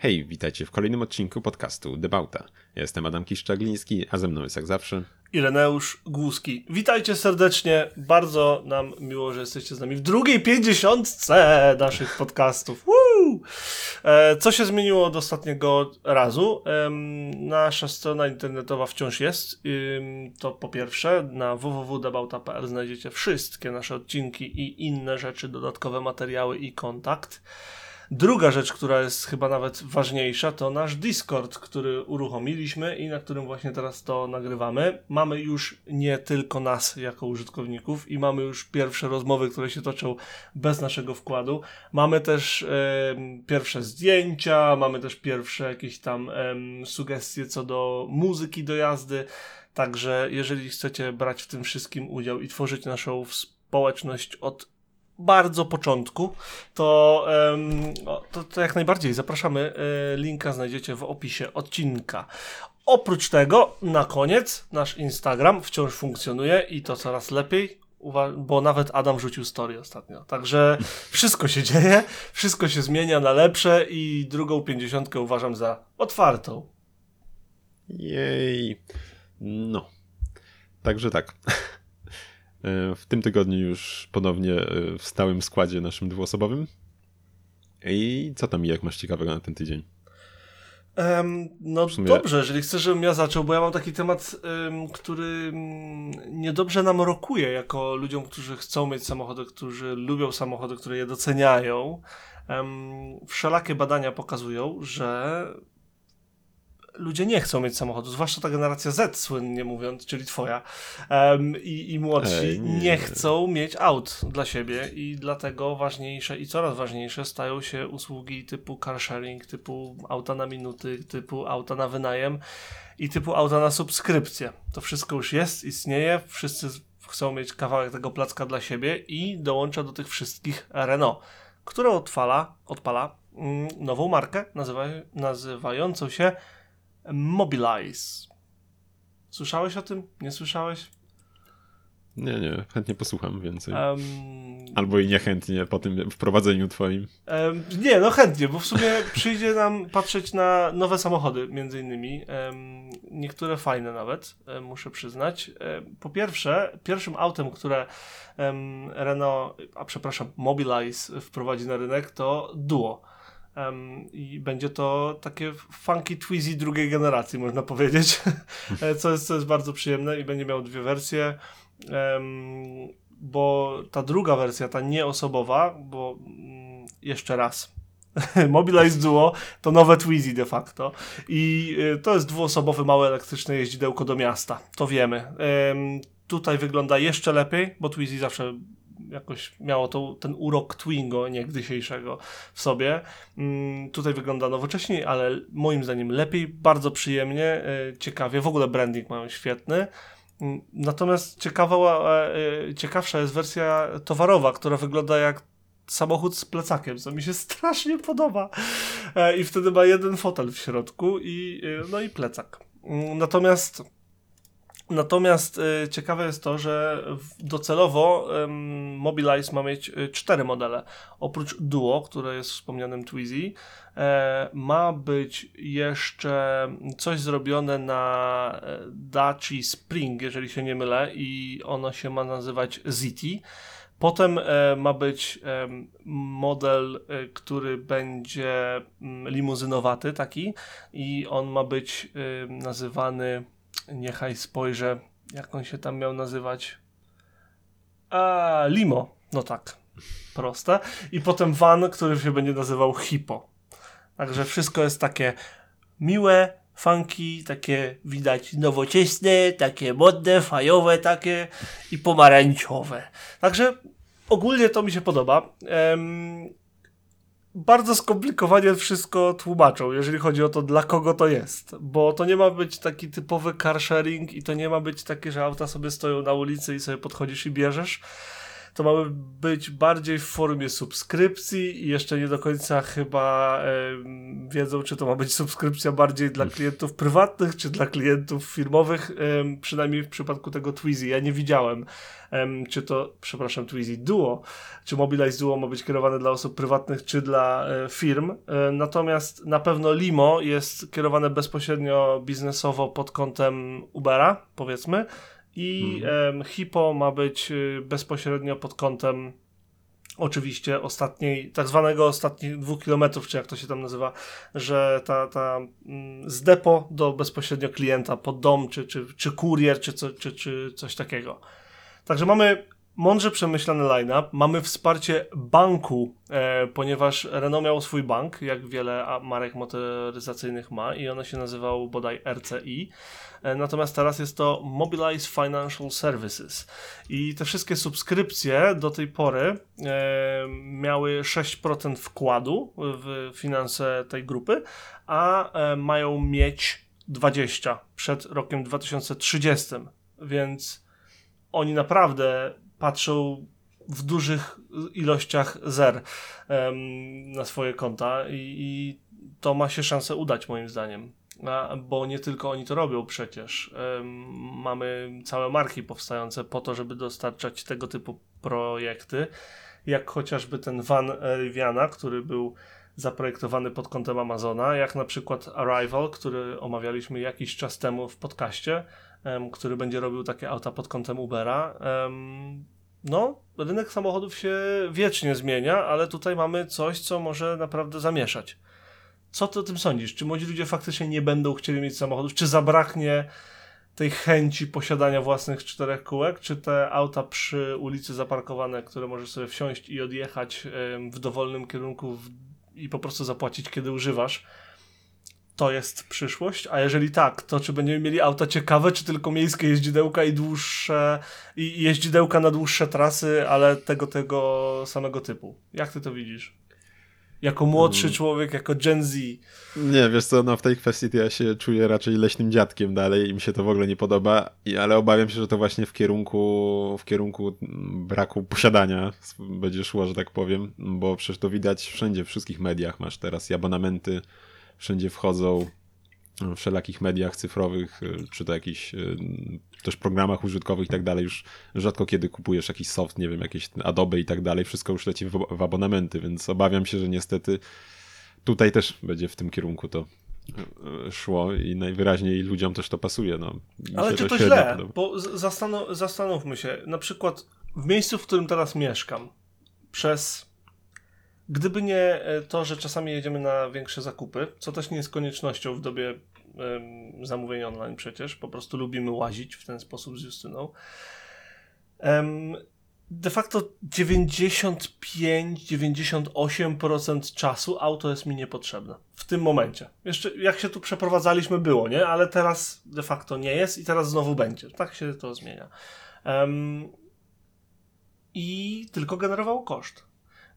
Hej, witajcie w kolejnym odcinku podcastu Debauta. Ja jestem Adam Kiszczagliński, a ze mną jest jak zawsze Ireneusz Głuski. Witajcie serdecznie, bardzo nam miło, że jesteście z nami w drugiej pięćdziesiątce naszych podcastów. Woo! E, co się zmieniło od ostatniego razu? Nasza strona internetowa wciąż jest. To po pierwsze, na www.debauta.pl znajdziecie wszystkie nasze odcinki i inne rzeczy, dodatkowe materiały i kontakt. Druga rzecz, która jest chyba nawet ważniejsza, to nasz Discord, który uruchomiliśmy i na którym właśnie teraz to nagrywamy. Mamy już nie tylko nas jako użytkowników i mamy już pierwsze rozmowy, które się toczą bez naszego wkładu. Mamy też e, pierwsze zdjęcia, mamy też pierwsze jakieś tam e, sugestie co do muzyki do jazdy. Także jeżeli chcecie brać w tym wszystkim udział i tworzyć naszą społeczność od bardzo początku, to, to, to jak najbardziej zapraszamy. E, linka znajdziecie w opisie odcinka. Oprócz tego, na koniec, nasz Instagram wciąż funkcjonuje i to coraz lepiej, bo nawet Adam rzucił story ostatnio. Także wszystko się dzieje, wszystko się zmienia na lepsze i drugą pięćdziesiątkę uważam za otwartą. Jej. No. Także tak. E, w tym tygodniu już ponownie e, w stałym składzie naszym dwuosobowym. I co tam jak masz ciekawego na ten tydzień? Um, no sumie... dobrze, jeżeli chcesz, żebym ja zaczął, bo ja mam taki temat, um, który um, niedobrze nam rokuje jako ludziom, którzy chcą mieć samochody, którzy lubią samochody, które je doceniają. wszelakie badania pokazują, że ludzie nie chcą mieć samochodu, zwłaszcza ta generacja Z, słynnie mówiąc, czyli twoja, um, i, i młodsi, Ej, nie. nie. chcą mieć aut dla siebie i dlatego ważniejsze i coraz ważniejsze stają się usługi typu car sharing, typu auta na minuty, typu auta na wynajem i typu auta na subskrypcję. To wszystko już jest, istnieje, wszyscy chcą mieć kawałek tego placka dla siebie i dołącza do tych wszystkich Renault, które odpala, odpala mm, nową markę nazywa, nazywającą się Mobilize. Słyszałeś o tym? Nie słyszałeś? Nie, nie, chętnie posłucham więcej. Um, Albo i niechętnie po tym wprowadzeniu twoim. Um, nie, no chętnie, bo w sumie przyjdzie nam patrzeć na nowe samochody, między innymi. Um, niektóre fajne nawet, muszę przyznać. po pierwsze, pierwszym autem, które Renault, a przepraszam, Mobilize wprowadzi na rynek to Duo. Um, I będzie to takie funky Twizy drugiej generacji, można powiedzieć, co, jest, co jest bardzo przyjemne i będzie miał dwie wersje. Um, bo ta druga wersja, ta nieosobowa, bo mm, jeszcze raz, Mobilize Duo to nowe Twizy de facto i y, to jest dwuosobowy mały elektryczne jeździdełko do miasta, to wiemy. Tutaj wygląda jeszcze lepiej, bo Twizy zawsze jakoś miało to, ten urok Twingo niegdysiejszego w sobie. Mm, tutaj wygląda nowocześnie, ale moim zdaniem lepiej, bardzo przyjemnie, e, ciekawie. W ogóle branding mają świetny. Mm, natomiast ciekawa, e, e, ciekawsza jest wersja towarowa, która wygląda jak samochód z plecakiem, co mi się strasznie podoba. I wtedy ma jeden fotel w środku i no i plecak. Mm, natomiast Natomiast y, ciekawe jest to, że docelowo Mobilize ma mieć y, cztery modele. Oprócz Duo, które jest wspomnianym Twizy, y, ma być jeszcze coś zrobione na e, Daci Spring, jeżeli się nie mylę, i ono się ma nazywać ZT. Potem e, ma być e, model, e, który będzie mm, limuzynowaty taki i on ma być nazywany niechaj spojrzę, jak on się tam miał nazywać. A, Limo. No tak. Proste. I potem van, który się będzie nazywał Hippo. Także wszystko jest takie miłe, funky, takie widać nowoczesne, takie modne, fajowe takie i pomarańczowe. Także ogólnie to mi się podoba. Um, bardzo skomplikowanie wszystko tłumaczą, jeżeli chodzi o to, dla kogo to jest. Bo to nie ma być taki typowy car sharing i to nie ma być takie, że auta sobie stoją na ulicy i sobie podchodzisz i bierzesz. To ma być bardziej w formie subskrypcji i jeszcze nie do końca chyba wiedzą, czy to ma być subskrypcja bardziej dla klientów prywatnych, czy dla klientów firmowych, przynajmniej w przypadku tego Twizy. Ja nie widziałem, em, czy to, przepraszam, Twizy Duo, czy Mobilize Duo ma być kierowane dla osób prywatnych, czy dla e, firm. E, natomiast na pewno Limo jest kierowane bezpośrednio biznesowo pod kątem Ubera, powiedzmy, i em, Hippo ma być y, bezpośrednio pod kątem oczywiście ostatniej, tak zwanego ostatnich dwóch kilometrów, czy jak to się tam nazywa, że ta, ta mm, z depo do bezpośrednio klienta pod dom, czy, czy, czy kurier, czy, co, czy, czy coś takiego. Także mamy mądrze przemyślany line-up, mamy wsparcie banku, e, ponieważ Renault miał swój bank, jak wiele marek motoryzacyjnych ma i ono się nazywał bodaj RCI. E, Natomiast teraz jest to Mobilize Financial Services. I te wszystkie subskrypcje do tej pory e, miały 6% wkładu w finanse tej grupy, a e, mają mieć 20 przed rokiem 2030. Więc oni naprawdę patrzą w dużych ilościach zer em, na swoje konta i, i to ma się szansę udać moim zdaniem. Bo nie tylko oni to robią przecież. Mamy całe marki powstające po to, żeby dostarczać tego typu projekty, jak chociażby ten van Riviana, który był zaprojektowany pod kątem Amazona, jak na przykład Arrival, który omawialiśmy jakiś czas temu w podcaście, który będzie robił takie auta pod kątem Ubera. No, rynek samochodów się wiecznie zmienia, ale tutaj mamy coś, co może naprawdę zamieszać. Co ty o tym sądzisz? Czy młodzi ludzie faktycznie nie będą chcieli mieć samochodów? Czy zabraknie tej chęci posiadania własnych czterech kółek? Czy te auta przy ulicy zaparkowane, które możesz sobie wsiąść i odjechać w dowolnym kierunku i po prostu zapłacić, kiedy używasz, to jest przyszłość? A jeżeli tak, to czy będziemy mieli auta ciekawe, czy tylko miejskie jeździdełka i dłuższe, i jeździdełka na dłuższe trasy, ale tego, tego samego typu? Jak ty to widzisz? Jako młodszy Mm. człowiek, jako Gen Z. Nie, wiesz co, no w tej kwestii to ja się czuję raczej leśnym dziadkiem dalej i mi się to w ogóle nie podoba, i, ale obawiam się, że to właśnie w kierunku, w kierunku braku posiadania będzie szło, że tak powiem, bo przecież to widać wszędzie, w wszystkich mediach masz teraz i abonamenty, wszędzie wchodzą, wszelakich mediach cyfrowych, y, czy to jakichś y, też programach użytkowych i tak dalej, już rzadko kiedy kupujesz jakiś soft, nie wiem, jakieś Adobe i tak dalej, wszystko już leci w, w abonamenty, więc obawiam się, że niestety tutaj też będzie w tym kierunku to y, szło i najwyraźniej ludziom też to pasuje. No. Mi Ale czy to średnio źle? podoba. Bo z- zastanu- zastanówmy się, na przykład w miejscu, w którym teraz mieszkam, przez. Gdyby nie e, to, że czasami jedziemy na większe zakupy, co też nie jest koniecznością w dobie em, zamówień online przecież, po prostu lubimy łazić w ten sposób z Justyną. Em, de facto 95-98% czasu auto jest mi niepotrzebne. W tym momencie. Jeszcze jak się tu przeprowadzaliśmy było, nie? Ale teraz de facto nie jest i teraz znowu będzie. Tak się to zmienia. Em, I tylko generował koszt.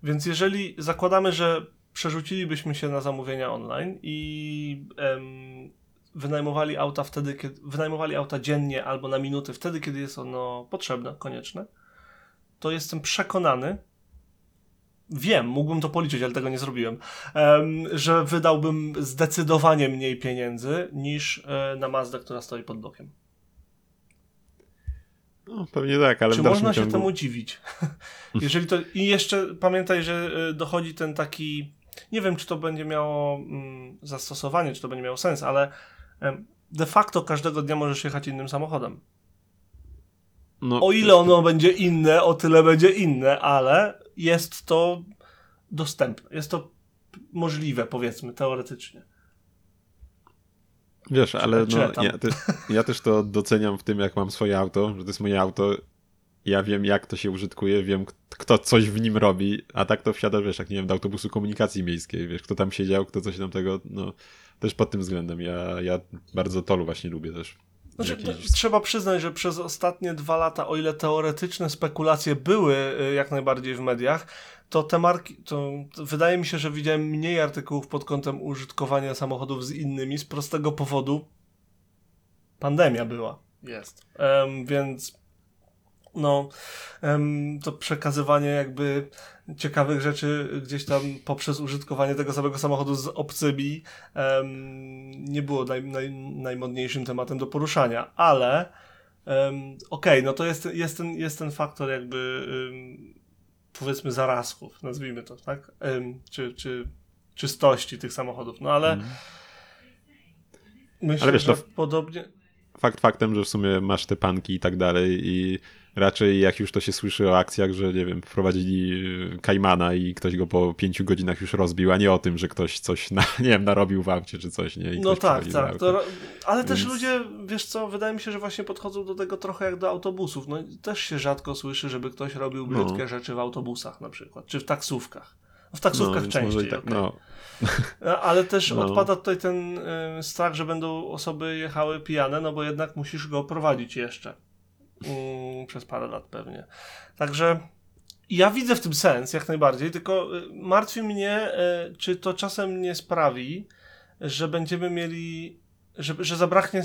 Więc jeżeli zakładamy, że przerzucilibyśmy się na zamówienia online i em, wynajmowali auta wtedy, kiedy wynajmowali auta dziennie albo na minuty, wtedy, kiedy jest ono potrzebne, konieczne, to jestem przekonany, wiem, mógłbym to policzyć, ale tego nie zrobiłem, em, że wydałbym zdecydowanie mniej pieniędzy niż e, na Mazdę, która stoi pod blokiem. No, pewnie tak, ale Czy można się ciągu... temu dziwić? Jeżeli to I jeszcze pamiętaj, że y, dochodzi ten taki. Nie wiem, czy to będzie miało mm, zastosowanie, czy to będzie miało sens, ale de facto każdego dnia możesz jechać innym samochodem. No, O ile ono będzie inne, o tyle będzie inne, ale jest to dostępne. Jest to możliwe, powiedzmy, teoretycznie. Wiesz, ale Czy- no, ja, też, ja też to doceniam w tym, jak mam swoje auto, że to jest moje auto. Ja wiem, jak to się użytkuje, wiem, kto coś w nim robi, a tak to wsiada, wiesz, jak nie wiem, do autobusu komunikacji miejskiej, wiesz, kto tam siedział, kto coś tam tego, no, też pod tym względem. Ja, ja bardzo tolu właśnie lubię też. Znaczy, trzeba przyznać, że przez ostatnie dwa lata, o ile teoretyczne spekulacje były y, jak najbardziej w mediach, to te marki, to, to wydaje mi się, że widziałem mniej artykułów pod kątem użytkowania samochodów z innymi z prostego powodu pandemia była. Jest. Em, więc no, em, to przekazywanie jakby ciekawych rzeczy gdzieś tam poprzez użytkowanie tego samego samochodu z obcymi em, nie było naj, naj, najmodniejszym tematem do poruszania, ale em, okej, no to jest, jest, ten, jest ten faktor jakby em, powiedzmy zarazków, nazwijmy to, tak? Czy, czy czystości tych samochodów, no ale Mhm. myślę, Ale wiesz, że to- podobnie... Fakt faktem, że w sumie masz te panki i tak dalej i raczej jak już to się słyszy o akcjach, że nie wiem, wprowadzili y, Kajmana i ktoś go po pięciu godzinach już rozbił, a nie o tym, że ktoś coś, na, nie wiem, narobił w aucie czy coś, nie? I No tak, tak. To, ale też Więc- ludzie, wiesz co, wydaje mi się, że właśnie podchodzą do tego trochę jak do autobusów. No też się rzadko słyszy, żeby ktoś robił No. brzydkie rzeczy w autobusach na przykład, czy w taksówkach. W taksówkach może częściej, tak, okej. no, A- Ale też No. odpada tutaj ten y, strach, że będą osoby jechały pijane, no bo jednak musisz go prowadzić jeszcze. Mm, przez parę lat pewnie. Także ja widzę w tym sens, jak najbardziej, tylko y, martwi mnie, y, czy to czasem nie sprawi, że będziemy mieli, że, że zabraknie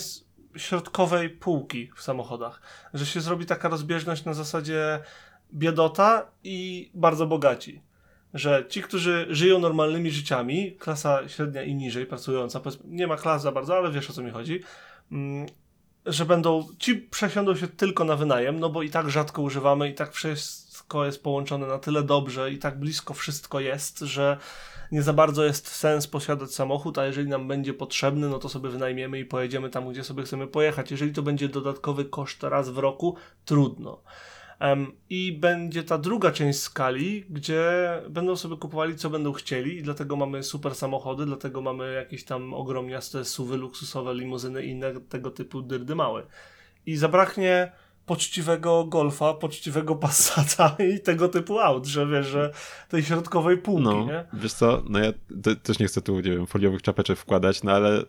środkowej półki w samochodach. Że się zrobi taka rozbieżność na zasadzie biedota i bardzo bogaci że ci, którzy żyją normalnymi życiami, klasa średnia i niżej pracująca, nie ma klas za bardzo, ale wiesz o co mi chodzi, mm, że będą, ci przesiądą się tylko na wynajem, no bo i tak rzadko używamy, i tak wszystko jest połączone na tyle dobrze, i tak blisko wszystko jest, że nie za bardzo jest sens posiadać samochód, a jeżeli nam będzie potrzebny, no to sobie wynajmiemy i pojedziemy tam, gdzie sobie chcemy pojechać. Jeżeli to będzie dodatkowy koszt raz w roku, trudno. I będzie ta druga część skali, gdzie będą sobie kupowali, co będą chcieli, i dlatego mamy super samochody, dlatego mamy jakieś tam ogromniaste suwy, luksusowe limuzyny i inne tego typu dyrdy małe. I zabraknie poczciwego golfa, poczciwego Passata i tego typu aut, że wiesz, że tej środkowej półki, no, nie? wiesz co, no ja te, też nie chcę tu, nie wiem, foliowych czapeczek wkładać, no ale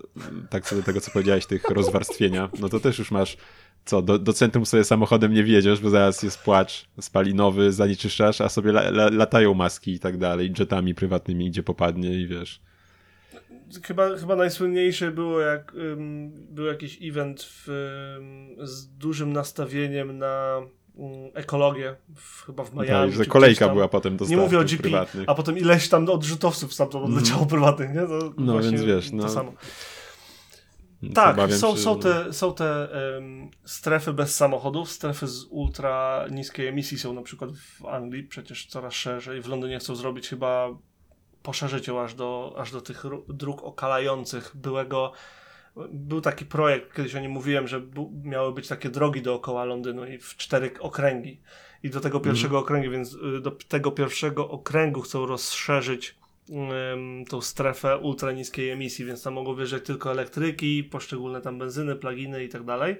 tak co do tego, co powiedziałeś, tych rozwarstwienia, no to też już masz co, do, do centrum sobie samochodem nie wjedziesz, bo zaraz jest płacz spalinowy, zanieczyszczasz, a sobie la, la, latają maski i tak dalej, jetami prywatnymi, gdzie popadnie i wiesz. Chyba, chyba najsłynniejszy było jak ym, był jakiś event w, ym, z dużym nastawieniem na ekologię, w, chyba w Miami. Tak, że kolejka była potem do Nie mówię o GP, prywatnych. a potem ileś tam odrzutowców stamtąd odleciało prywatnych, nie? To No, więc wiesz, to no, samo. Więc Tak, są, się, są te, są te em, strefy bez samochodów, strefy z ultra niskiej emisji są na przykład w Anglii, przecież coraz szerzej. W Londynie chcą zrobić chyba poszerzyć ją aż do, aż do tych dróg okalających byłego. Był taki projekt, kiedyś o nim mówiłem, że miały być takie drogi dookoła Londynu i w cztery okręgi. I do tego pierwszego okręgu, więc y, do tego pierwszego okręgu chcą rozszerzyć ym, tą strefę ultra niskiej emisji, więc tam mogą wjeżdżać tylko elektryki, poszczególne tam benzyny, pluginy i tak dalej,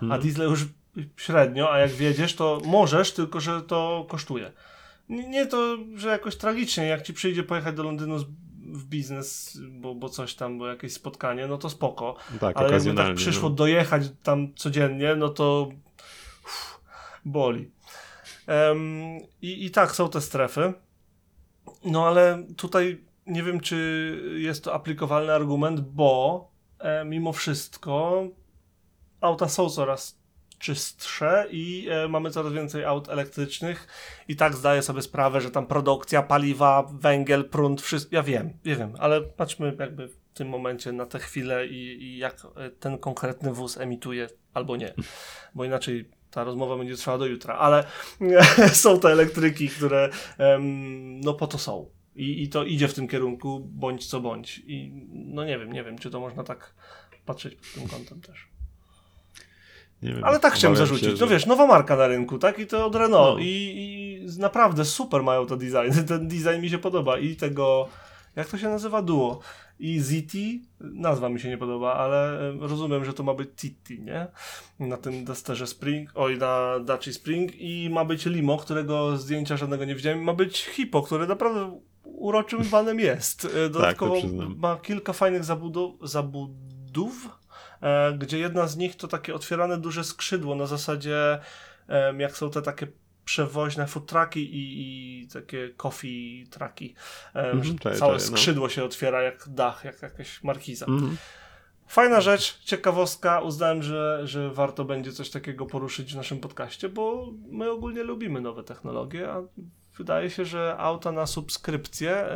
a Mhm. diesle już średnio, a jak wjedziesz, to możesz, tylko że to kosztuje. Nie, to, że jakoś tragicznie, jak ci przyjdzie pojechać do Londynu z, w biznes, bo, bo coś tam, bo jakieś spotkanie, no to spoko. Tak, Ale jakby tak przyszło no. dojechać tam codziennie, no to uff, boli. Em, i, I tak są te strefy. No ale tutaj nie wiem, czy jest to aplikowalny argument, bo e, mimo wszystko auta są coraz czystsze i e, mamy coraz więcej aut elektrycznych i tak zdaję sobie sprawę, że tam produkcja, paliwa, węgiel, prąd, wszystko, ja wiem, ja wiem, ale patrzmy jakby w tym momencie na tę chwilę i, i jak e, ten konkretny wóz emituje albo nie, bo inaczej ta rozmowa będzie trwała do jutra, ale są te elektryki, które no po to są. I, I to idzie w tym kierunku, bądź co bądź. I no nie wiem, nie wiem, czy to można tak patrzeć pod tym kątem też. Wiem, Ale tak chciałem zarzucić. się, No że- wiesz, nowa marka na rynku, tak? I to od Renault. No. I, I naprawdę super mają te designy. Ten design mi się podoba. I tego, jak to się nazywa? Duo. I ZT, nazwa mi się nie podoba, ale em, rozumiem, że to ma być TT, nie? Na tym Dusterze Spring, oj, na Daci Spring i ma być Limo, którego zdjęcia żadnego nie widziałem. Ma być Hippo, który naprawdę uroczym vanem jest. E, Dodatkowo przyznam. ma kilka fajnych zabudów, zabudów gdzie jedna z nich to takie otwierane duże skrzydło na zasadzie em, jak są te takie przewoźne food trucki i, i takie coffee trucki, em, Mhm, czaję, całe no. skrzydło się otwiera jak dach, jak jakaś markiza. Mhm. Fajna rzecz, ciekawostka. Uznałem, że, że warto będzie coś takiego poruszyć w naszym podcaście, bo my ogólnie lubimy nowe technologie, a wydaje się, że auta na subskrypcję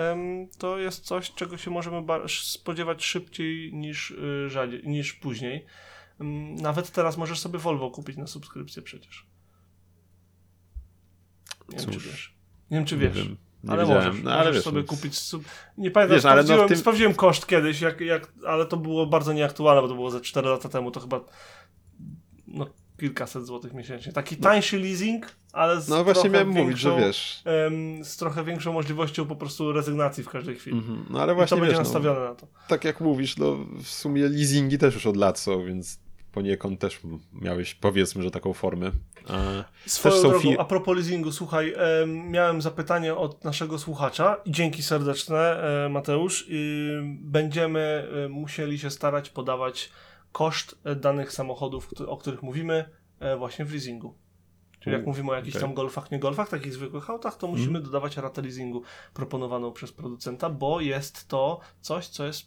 to jest coś, czego się możemy spodziewać szybciej niż, y, rzadziej, niż później. Nawet teraz możesz sobie Volvo kupić na subskrypcję przecież. Nie wiem, czy Cóż, wiesz. Nie wiem, czy wiesz. wiem, nie ale wiedziałem. możesz, no, ale możesz wiesz, sobie no, kupić. Sub... Nie pamiętam, Wiesz, no sprawdziłem, tym- sprawdziłem koszt kiedyś, jak, jak, ale to było bardzo nieaktualne, bo to było ze 4 lata temu, to chyba no, kilkaset złotych miesięcznie. Taki tańszy leasing, ale z No właśnie miałem mówić, większą, że wiesz. em, z trochę większą możliwością po prostu rezygnacji w każdej chwili. Mhm. No ale I to właśnie będzie wiesz, no, nastawione na to. tak jak mówisz, no w sumie leasingi też już od lat są, więc poniekąd też miałeś powiedzmy, że taką formę. A Swoją drogą, fi- a propos leasingu, słuchaj, em, miałem zapytanie od naszego słuchacza i dzięki serdeczne, e, Mateusz. Będziemy e, musieli się starać podawać koszt e, danych samochodów, o których mówimy, e, właśnie w leasingu. Czyli jak U, mówimy o jakichś. Mhm. tam golfach, nie golfach, takich zwykłych autach, to musimy dodawać ratę leasingu proponowaną przez producenta, bo jest to coś, co jest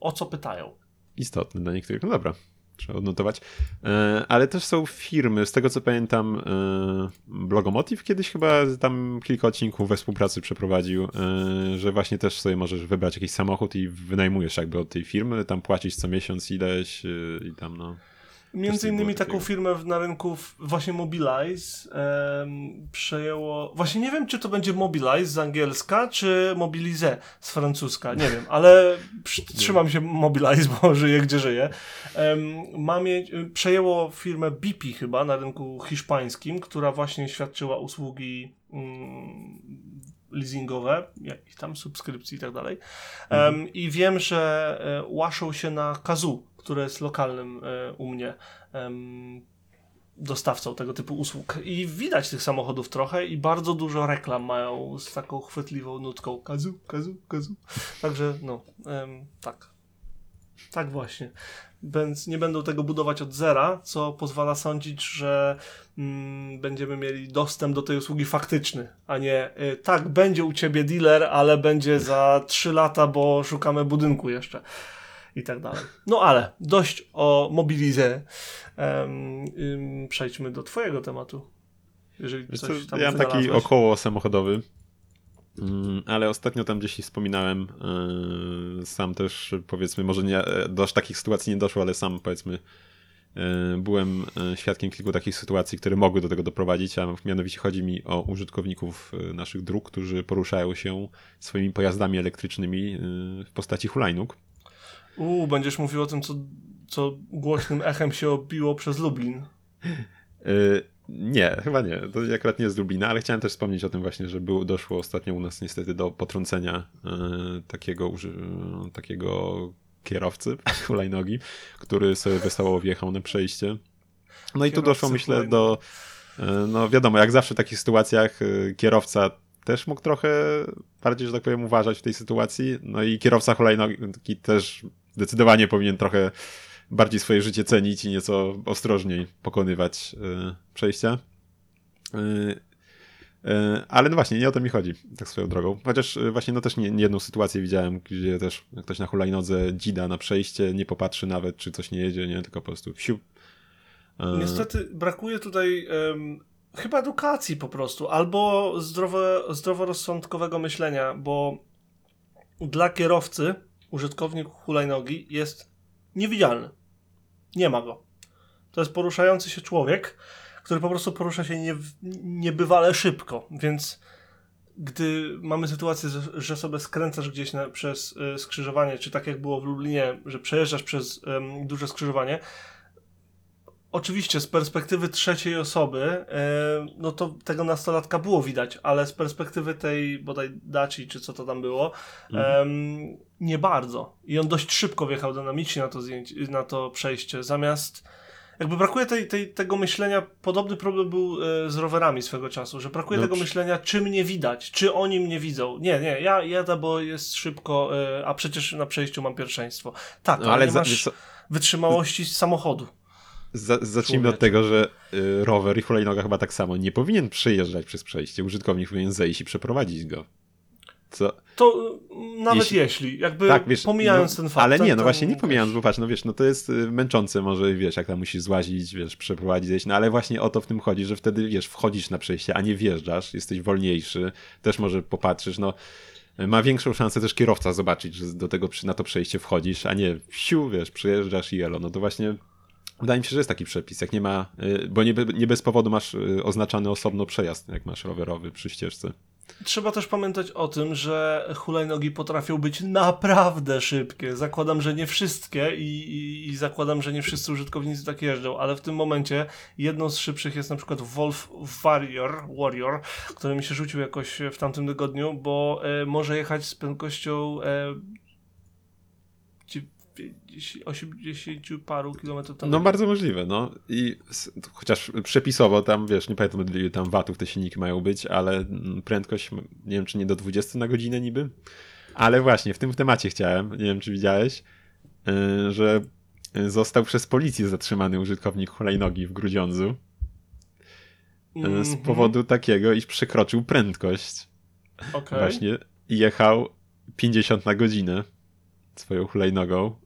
o co pytają. istotny dla niektórych. No dobra, trzeba odnotować. E, ale też są firmy, z tego co pamiętam, e, Blogomotiv kiedyś chyba tam kilka odcinków we współpracy przeprowadził, e, że właśnie też sobie możesz wybrać jakiś samochód i wynajmujesz jakby od tej firmy, tam płacisz co miesiąc ileś i tam no. Między innymi taką takiego. firmę na rynku właśnie Mobilize em, przejęło. Właśnie nie wiem, czy to będzie Mobilize z angielska, czy Mobilize z francuska. Nie wiem, ale trzymam się Mobilize, bo żyję gdzie żyję. Em, ma mieć, y, przejęło firmę BP chyba na rynku hiszpańskim, która właśnie świadczyła usługi. Mm, leasingowe, jakichś tam subskrypcji i tak dalej. Em, I wiem, że e, łaszą się na Kazoo, które jest lokalnym e, u mnie dostawcą tego typu usług. I widać tych samochodów trochę i bardzo dużo reklam mają z taką chwytliwą nutką Kazoo, Kazoo, Kazoo. Także no, tak. Tak właśnie. Więc nie będą tego budować od zera, co pozwala sądzić, że mm, będziemy mieli dostęp do tej usługi faktyczny, a nie y, tak, będzie u ciebie dealer, ale będzie za 3 lata, bo szukamy budynku jeszcze i tak dalej. No ale dość o mobilize. Em, ym, przejdźmy do twojego tematu. Jeżeli Wiesz coś tam ja mam taki około samochodowy, mm, ale ostatnio tam gdzieś wspominałem, yy, sam też powiedzmy, może nie, e, do aż takich sytuacji nie doszło, ale sam powiedzmy yy, byłem świadkiem kilku takich sytuacji, które mogły do tego doprowadzić, a mianowicie chodzi mi o użytkowników naszych dróg, którzy poruszają się swoimi pojazdami elektrycznymi w postaci hulajnóg. Uuu, będziesz mówił o tym, co, co głośnym echem się obiło przez Lublin. Yy, Nie, chyba nie. To akurat nie jest z Lublina, ale chciałem też wspomnieć o tym właśnie, że było, doszło ostatnio u nas niestety do potrącenia yy, takiego, uży- takiego kierowcy hulajnogi, który sobie wesoło wjechał na przejście. No i tu Kierowcy doszło myślę do, no wiadomo, jak zawsze w takich sytuacjach kierowca też mógł trochę bardziej, że tak powiem, uważać w tej sytuacji. No i kierowca hulajnogi też zdecydowanie powinien trochę bardziej swoje życie cenić i nieco ostrożniej pokonywać y, przejścia. Y, y, ale no właśnie, nie o to mi chodzi, tak swoją drogą. Chociaż właśnie no też nie, nie jedną sytuację widziałem, gdzie też ktoś na hulajnodze dzida na przejście, nie popatrzy nawet, czy coś nie jedzie, nie, tylko po prostu wsiu. Y, Niestety brakuje tutaj chyba edukacji po prostu, albo zdrowe, zdroworozsądkowego myślenia, bo dla kierowcy użytkownik hulajnogi jest niewidzialny. Nie ma go. To jest poruszający się człowiek, który po prostu porusza się nie, niebywale szybko, więc gdy mamy sytuację, że- sobie skręcasz gdzieś na, przez y, skrzyżowanie, czy tak jak było w Lublinie, że przejeżdżasz przez em, duże skrzyżowanie, Oczywiście z perspektywy trzeciej osoby, e, no to tego nastolatka było widać, ale z perspektywy tej bodaj Daci, czy co to tam było, em, nie bardzo. I on dość szybko wjechał dynamicznie na to, zdjęcie, na to przejście, zamiast jakby brakuje tej, tej, tego myślenia, podobny problem był e, z rowerami swego czasu, że brakuje No, tego myślenia, czy mnie widać, czy oni mnie widzą. Nie, nie, ja jadę, bo jest szybko, e, a przecież na przejściu mam pierwszeństwo. Tak, No, ale, nie za, masz co, wytrzymałości z samochodu. za, zacznijmy Człowiek. od tego, że y, rower i hulajnoga chyba tak samo nie powinien przejeżdżać przez przejście. Użytkownik powinien zejść i przeprowadzić go. Co? To y, nawet Jeśli- jeśli, jakby Tak, wiesz, pomijając no, ten fakt. Ale nie, no to- właśnie nie pomijając, bo patrz, no wiesz, no to jest y, męczące może, wiesz, jak tam musisz złazić, wiesz, przeprowadzić no ale właśnie o to w tym chodzi, że wtedy, wiesz, wchodzisz na przejście, a nie wjeżdżasz, jesteś wolniejszy, też może popatrzysz, no ma większą szansę też kierowca zobaczyć, że do tego, na to przejście wchodzisz, a nie siu, wiesz, przejeżdżasz i elo, no to właśnie wydaje mi się, że jest taki przepis, jak nie ma, y, bo nie, nie bez powodu masz oznaczany osobno przejazd, jak masz rowerowy przy ścieżce. Trzeba też pamiętać o tym, że hulajnogi potrafią być naprawdę szybkie. Zakładam, że nie wszystkie i, i, i zakładam, że nie wszyscy użytkownicy tak jeżdżą, ale w tym momencie jedną z szybszych jest na przykład Wolf Warrior, Warrior który mi się rzucił jakoś w tamtym tygodniu, bo e, może jechać z prędkością e, 90, 80 paru kilometrów na No bardzo możliwe, no. I chociaż przepisowo tam, wiesz, nie pamiętam ile tam watów te silniki mają być, ale mm, prędkość, nie wiem czy nie do 20 na godzinę niby, ale właśnie w tym temacie chciałem, nie wiem czy widziałeś, yy, że y, został przez policję zatrzymany użytkownik hulajnogi w Grudziądzu yy, z Mhm, powodu takiego, iż przekroczył prędkość. Okej. właśnie jechał 50 na godzinę swoją hulajnogą,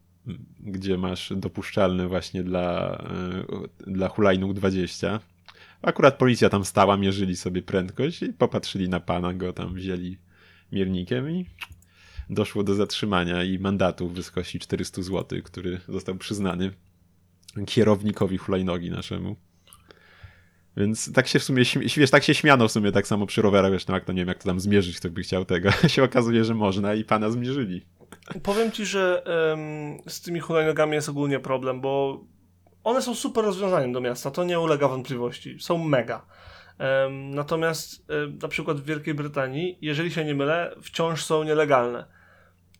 gdzie masz dopuszczalny właśnie dla, y, dla hulajnóg 20. Akurat policja tam stała, mierzyli sobie prędkość i popatrzyli na pana, go tam wzięli miernikiem i doszło do zatrzymania i mandatu w wysokości 400 zł, który został przyznany kierownikowi hulajnogi naszemu. Więc tak się w sumie, wiesz, tak się śmiano w sumie tak samo przy rowerach, wiesz, no jak to nie wiem, jak to tam zmierzyć, kto by chciał tego. się okazuje, że można i pana zmierzyli. Powiem ci, że em, z tymi hulajnogami jest ogólnie problem, bo one są super rozwiązaniem do miasta, to nie ulega wątpliwości. Są mega. Em, natomiast em, na przykład w Wielkiej Brytanii, jeżeli się nie mylę, wciąż są nielegalne.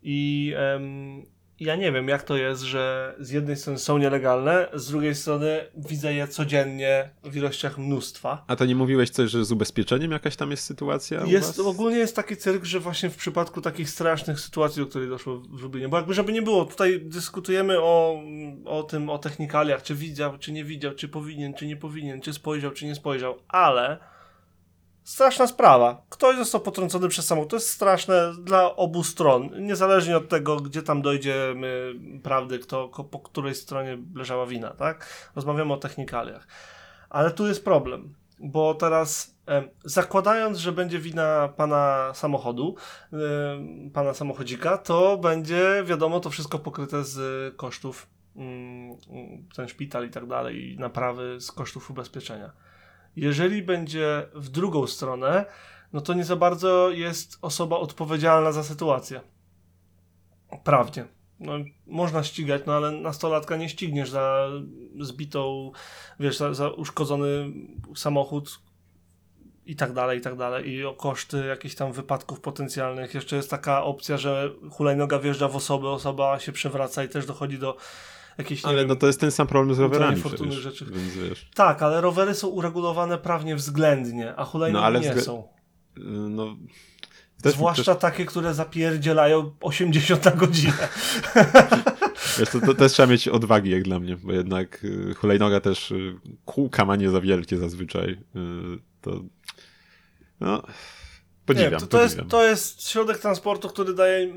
I em, ja nie wiem, jak to jest, że z jednej strony są nielegalne, z drugiej strony widzę je codziennie w ilościach mnóstwa. A to nie mówiłeś coś, że z ubezpieczeniem jakaś tam jest sytuacja? Jest, ogólnie jest taki cyrk, że właśnie w przypadku takich strasznych sytuacji, do której doszło w Lublinie, bo jakby żeby nie było, tutaj dyskutujemy o, o tym, o technikaliach, czy widział, czy nie widział, czy powinien, czy nie powinien, czy spojrzał, czy nie spojrzał, ale straszna sprawa. Ktoś został potrącony przez samochód. To jest straszne dla obu stron, niezależnie od tego, gdzie tam dojdziemy prawdy, kto, po której stronie leżała wina, tak? Rozmawiamy o technikaliach. Ale tu jest problem, bo teraz zakładając, że będzie wina pana samochodu, pana samochodzika, to będzie wiadomo to wszystko pokryte z kosztów mm, mm, ten szpital i tak dalej i naprawy z kosztów ubezpieczenia. Jeżeli będzie w drugą stronę, no to nie za bardzo jest osoba odpowiedzialna za sytuację. Prawnie. No, można ścigać, no ale nastolatka nie ścigniesz za zbitą, wiesz, za, za uszkodzony samochód i tak dalej, i tak dalej. I o koszty jakichś tam wypadków potencjalnych. Jeszcze jest taka opcja, że hulajnoga wjeżdża w osobę, osoba się przewraca i też dochodzi do jakiejś, nie Ale wiem, no to jest ten sam problem z rowerami przecież, rzeczy. więc wiesz. Tak, ale rowery są uregulowane prawnie względnie, a hulajnogi No, nie wzglę- są. No, też, Zwłaszcza takie, które zapierdzielają 80 na godzinę. też, wiesz, to, to też trzeba mieć odwagi jak dla mnie, bo jednak y, hulajnoga też y, kółka ma nie za wielkie zazwyczaj. Y, to no, podziwiam, nie, to, to, jest, to jest środek transportu, który daje,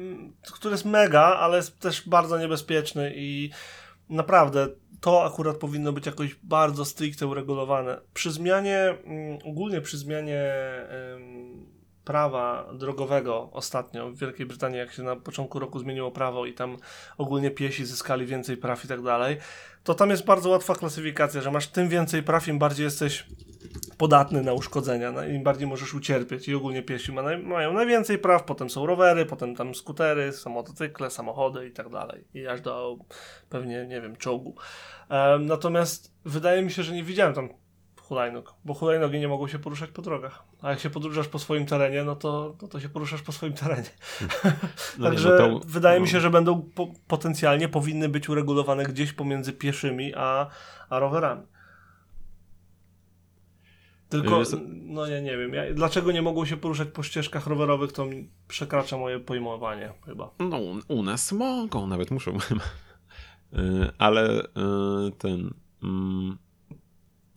który jest mega, ale jest też bardzo niebezpieczny i naprawdę to akurat powinno być jakoś bardzo stricte uregulowane. Przy zmianie, mm, ogólnie przy zmianie prawa drogowego ostatnio w Wielkiej Brytanii, jak się na początku roku zmieniło prawo i tam ogólnie piesi zyskali więcej praw i tak dalej, to tam jest bardzo łatwa klasyfikacja, że masz tym więcej praw, im bardziej jesteś podatny na uszkodzenia, im bardziej możesz ucierpieć i ogólnie piesi ma mają najwięcej praw, potem są rowery, potem tam skutery, są motocykle, samochody i tak dalej. I aż do pewnie, nie wiem, czołgu. Em, natomiast wydaje mi się, że nie widziałem tam hulajnóg, bo hulajnogi nie mogą się poruszać po drogach. A jak się podróżasz po swoim terenie, no to, no to się poruszasz po swoim terenie. No nie, Także no to- wydaje mi no. się, że będą po, potencjalnie powinny być uregulowane gdzieś pomiędzy pieszymi a, a rowerami. Tylko, no ja nie wiem, ja, dlaczego nie mogą się poruszać po ścieżkach rowerowych, to przekracza moje pojmowanie chyba. No, u nas mogą, nawet muszą. Y, Ale y, ten. mm,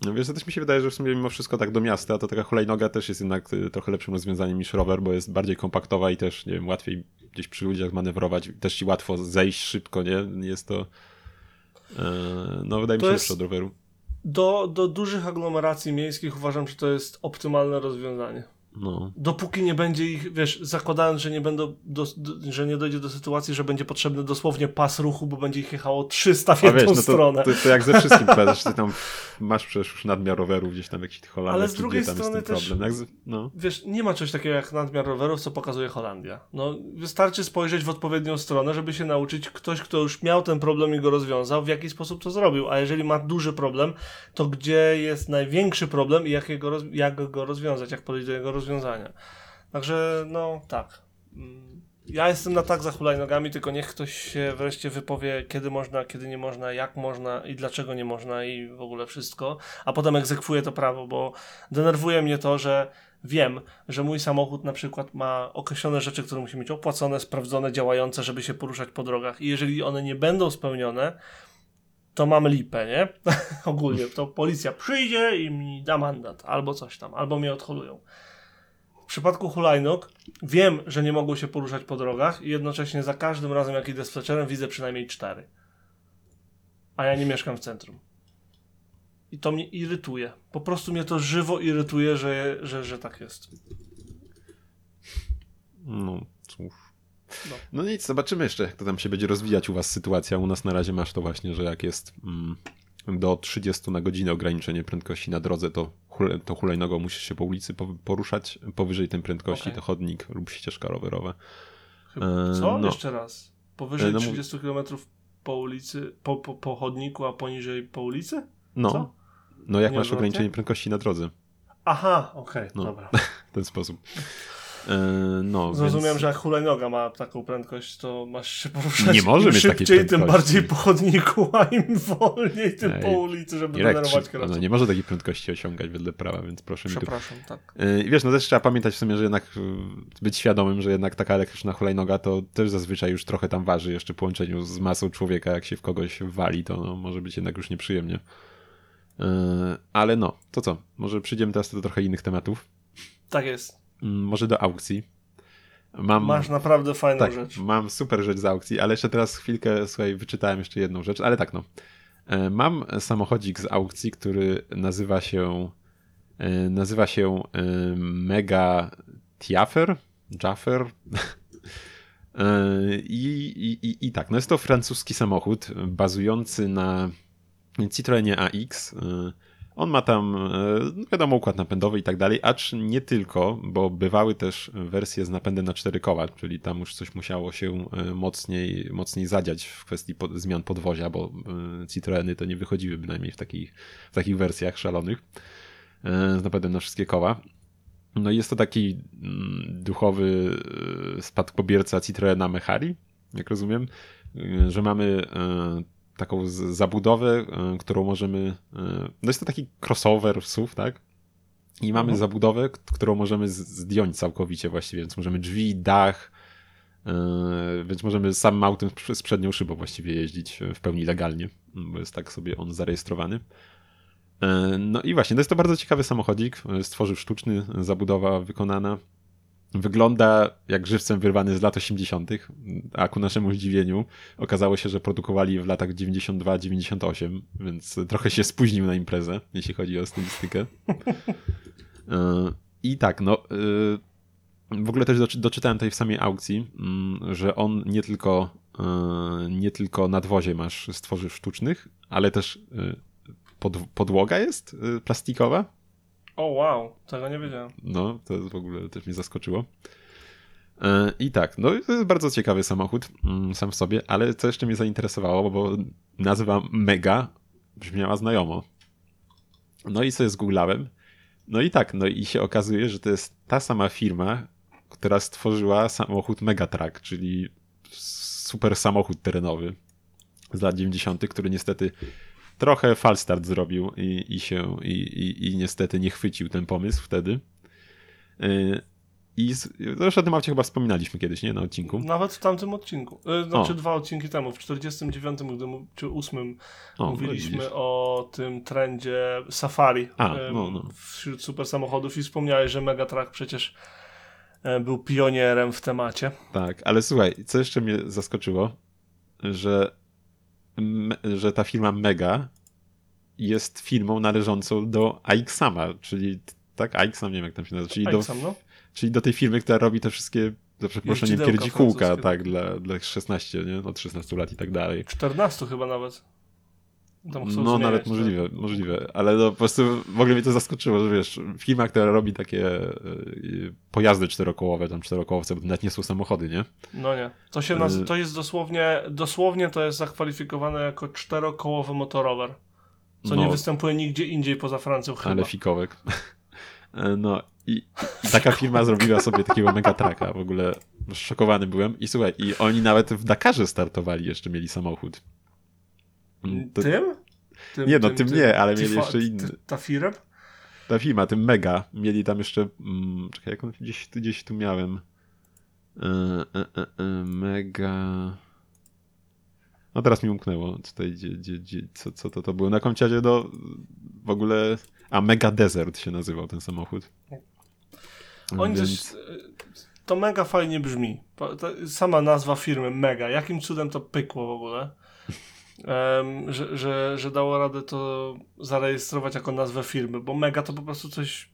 No wiesz, też mi się wydaje, że w sumie mimo wszystko tak do miasta, to taka hulajnoga też jest jednak y, trochę lepszym rozwiązaniem niż rower, bo jest bardziej kompaktowa i też, nie wiem, łatwiej gdzieś przy ludziach manewrować, też ci łatwo zejść szybko, nie? Jest to, e, no wydaje mi To się jest- lepsze od roweru. Do, do dużych aglomeracji miejskich uważam, że to jest optymalne rozwiązanie. No. Dopóki nie będzie ich, wiesz, zakładając, że nie będą, do, do, że nie dojdzie do sytuacji, że będzie potrzebny dosłownie pas ruchu, bo będzie ich jechało 300 w jedną wiesz, no to, stronę. to, to jak ze wszystkim powiadasz, ty tam masz przecież już nadmiar rowerów gdzieś tam w jakichś Holandii, Ale z drugiej strony ten też- z, no. Wiesz, nie ma czegoś takiego jak nadmiar rowerów, co pokazuje Holandia. No, wystarczy spojrzeć w odpowiednią stronę, żeby się nauczyć, ktoś, kto już miał ten problem i go rozwiązał, w jaki sposób to zrobił. A jeżeli ma duży problem, to gdzie jest największy problem i jak, jego jak go rozwiązać, jak podejść do jego rozwiązania. Także, no, tak. Mm, Ja jestem na tak za hulajnogami, tylko niech ktoś się wreszcie wypowie, kiedy można, kiedy nie można, jak można i dlaczego nie można i w ogóle wszystko, a potem egzekwuje to prawo, bo denerwuje mnie to, że wiem, że mój samochód na przykład ma określone rzeczy, które musi mieć opłacone, sprawdzone, działające, żeby się poruszać po drogach i jeżeli one nie będą spełnione, to mam lipę, nie? Ogólnie, to policja przyjdzie i mi da mandat, albo coś tam, albo mnie odholują. W przypadku hulajnóg wiem, że nie mogą się poruszać po drogach i jednocześnie za każdym razem, jak idę z fletcherem, widzę przynajmniej cztery. A ja nie mieszkam w centrum. I to mnie irytuje. Po prostu mnie to żywo irytuje, że, że, że tak jest. No, cóż. No. No nic, zobaczymy jeszcze, jak to tam się będzie rozwijać u was sytuacja. U nas na razie masz to właśnie, że jak jest mm, do 30 na godzinę ograniczenie prędkości na drodze, to, hule, to hulajnogą musisz się po ulicy po, poruszać. Powyżej tej prędkości Okej. to chodnik lub ścieżka rowerowa. Chyba- E, Co? no. Jeszcze raz. Powyżej E, no mów- 30 km po ulicy, po, po, po chodniku, a poniżej po ulicy? No, Co? no jak Nie masz ograniczenie prędkości na drodze Aha, okej, No. dobra. w ten sposób. E, no, Zrozumiałem, więc... że jak hulajnoga ma taką prędkość, to masz się poruszać Nie może im mieć takiej szybciej, tym bardziej po chodniku, a im wolniej, tym Ej, po ulicy, żeby czy- kierowców. no, nie może takiej prędkości osiągać wedle prawa, więc proszę mi tu Przepraszam, tak. I wiesz, no też trzeba pamiętać w sumie, że jednak yy, być świadomym, że jednak taka elektryczna hulajnoga to też zazwyczaj już trochę tam waży jeszcze w połączeniu z masą człowieka, jak się w kogoś wali, to no, może być jednak już nieprzyjemnie. Ale no, to co? Może przyjdziemy teraz do trochę innych tematów. Tak jest. Mm, Może do aukcji. Mam, Masz naprawdę fajną tak, rzecz. mam super rzecz z aukcji, ale jeszcze teraz chwilkę, słuchaj, wyczytałem jeszcze jedną rzecz, ale tak no. E, Mam samochodzik z aukcji, który nazywa się e, nazywa się e, Mega Tiafer, Jaffer. I, i, i, I tak, no jest to francuski samochód bazujący na Citroenie AX. On ma tam, e, no wiadomo, układ napędowy i tak dalej, acz nie tylko, bo bywały też wersje z napędem na cztery koła, czyli tam już coś musiało się e, mocniej, mocniej zadziać w kwestii zmian podwozia, bo e, Citroeny to nie wychodziły bynajmniej w takich, w takich wersjach szalonych z napędem na wszystkie koła. No i jest to taki mm, duchowy spadkobierca Citroena Mehari, jak rozumiem, że mamy taką zabudowę, e, którą możemy. e, No jest to taki crossover SUV, tak? I mamy Mhm. zabudowę, którą możemy zdjąć całkowicie właściwie, więc możemy drzwi, dach, e, więc możemy samym autem z przednią szybą właściwie jeździć w pełni legalnie, bo jest tak sobie on zarejestrowany. No i właśnie, to jest to bardzo ciekawy samochodzik, stworzyw sztuczny, zabudowa wykonana. Wygląda jak żywcem wyrwany z lat 80., a ku naszemu zdziwieniu okazało się, że produkowali w latach 92-98, więc trochę się spóźnił na imprezę, jeśli chodzi o stylistykę. E, I tak, no. e, W ogóle też doczy- doczytałem tutaj w samej aukcji, mm, że on nie tylko, e, nie tylko nadwozie masz z tworzyw sztucznych, ale też pod, podłoga jest plastikowa. O wow, tego nie wiedziałem. No, to w ogóle też mnie zaskoczyło. E, I tak, no to jest bardzo ciekawy samochód mm, sam w sobie, ale co jeszcze mnie zainteresowało, bo nazwa Mega brzmiała znajomo. No i sobie zgooglałem. No i tak, no i się okazuje, że to jest ta sama firma, która stworzyła samochód Megatrack, czyli super samochód terenowy z lat 90., który niestety trochę falstart zrobił i, i się i, i, i niestety nie chwycił ten pomysł wtedy. Yy, I z, zresztą o tym aucie chyba wspominaliśmy kiedyś, nie? Na odcinku. Nawet w tamtym odcinku. E, Znaczy O. dwa odcinki temu, w 49, gdy czy 8 O, mówiliśmy widzisz. o tym trendzie Safari A, no, no. wśród super samochodów i wspomniałeś, że Megatruck przecież e, był pionierem w temacie. Tak, ale słuchaj, co jeszcze mnie zaskoczyło, że, że ta firma Mega jest firmą należącą do AXAMA, czyli tak, AXAM, nie wiem jak tam się nazywa, czyli, do, no. czyli do tej firmy, która robi te wszystkie, za przeproszeniem, francuskie. tak, dla, dla 16, nie? Od 16 lat i tak dalej. 14 chyba nawet. Tam chcą No, nawet możliwe, możliwe, ale no, po prostu w ogóle mnie to zaskoczyło, że wiesz, firma, która robi takie y, pojazdy czterokołowe, tam czterokołowce, bo to nawet nie są samochody, nie? No nie. To się naz- Y- to jest dosłownie, dosłownie to jest zakwalifikowane jako czterokołowy motorower. Co No. nie występuje nigdzie indziej poza Francją chyba. Ale fikołek. E, No i, i taka firma zrobiła sobie takiego megatraka. W ogóle szokowany byłem. I słuchaj, i oni nawet w Dakarze startowali, jeszcze mieli samochód. Mm, To, Tym? tym? Nie, no, tym nie, ale mieli jeszcze inny. Ta firma? ta firma, tym mega, mieli tam jeszcze. Mm, czekaj, jak on gdzieś, tu- gdzieś tu miałem. E, e, e, e, mega. No teraz mi umknęło tutaj, gdzie, gdzie, gdzie, co, co to, to było. Na końcu do w ogóle. A Mega Desert się nazywał ten samochód. Oni Więc- też, to mega fajnie brzmi. Sama nazwa firmy mega. Jakim cudem to pykło w ogóle? Że, że, że dało radę to zarejestrować jako nazwę firmy, bo mega to po prostu coś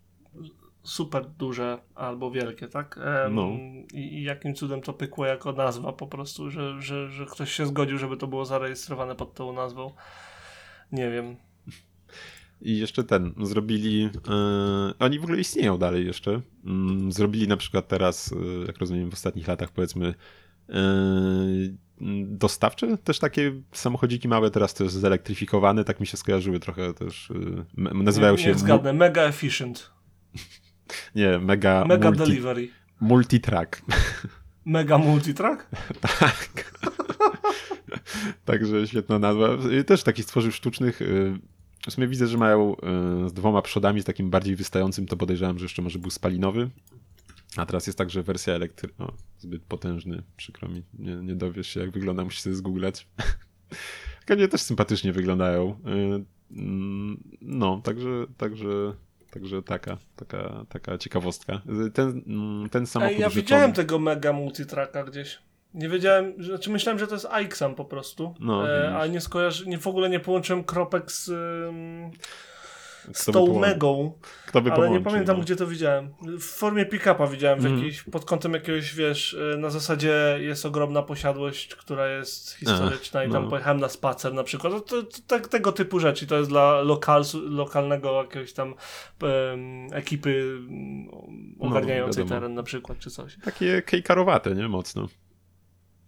super duże albo wielkie, tak? No. i, I jakim cudem to pykło jako nazwa po prostu, że, że, że ktoś się zgodził, żeby to było zarejestrowane pod tą nazwą. Nie wiem. I jeszcze ten, zrobili, e, oni w ogóle istnieją dalej jeszcze, Mm, zrobili na przykład teraz, e, jak rozumiem w ostatnich latach powiedzmy, e, dostawcze, też takie samochodziki małe, teraz też zelektryfikowane, tak mi się skojarzyły trochę też, m- nazywają się, nie zgadnę. Mega efficient. nie, mega, Mega multi, delivery. multitrack, Mega multitrack? tak. Także świetna nazwa. Też takich stworzyw sztucznych. y, W sumie widzę, że mają y, z dwoma przodami, z takim bardziej wystającym, to podejrzewam, że jeszcze może był spalinowy. A teraz jest także wersja elektryczna. Zbyt potężny, przykro mi. Nie, nie dowiesz się, jak wygląda, musisz sobie zgooglać. Tylko mnie też sympatycznie wyglądają. Y, mm, No, także, także, także taka, taka, taka ciekawostka. Y, Ten, mm, ten samochód Ej, ja widziałem tego mega multitracka gdzieś. Nie wiedziałem, że- znaczy myślałem, że to jest iXam po prostu, No, e, a nie skojarzy, nie, w ogóle nie połączyłem kropek z, ym, z tą megą, Kto by ale nie połączył, pamiętam no. gdzie to widziałem. W formie pick-upa widziałem, w Mhm. jakiejś, pod kątem jakiegoś, wiesz, e, na zasadzie jest ogromna posiadłość, która jest historyczna i tam no. pojechałem na spacer na przykład. No To, to, tak- tego typu rzeczy. To jest dla lokal, lokalnego jakiegoś tam em, ekipy mm, ogarniającej No, teren na przykład, czy coś. Takie kejkarowate, nie? Mocno.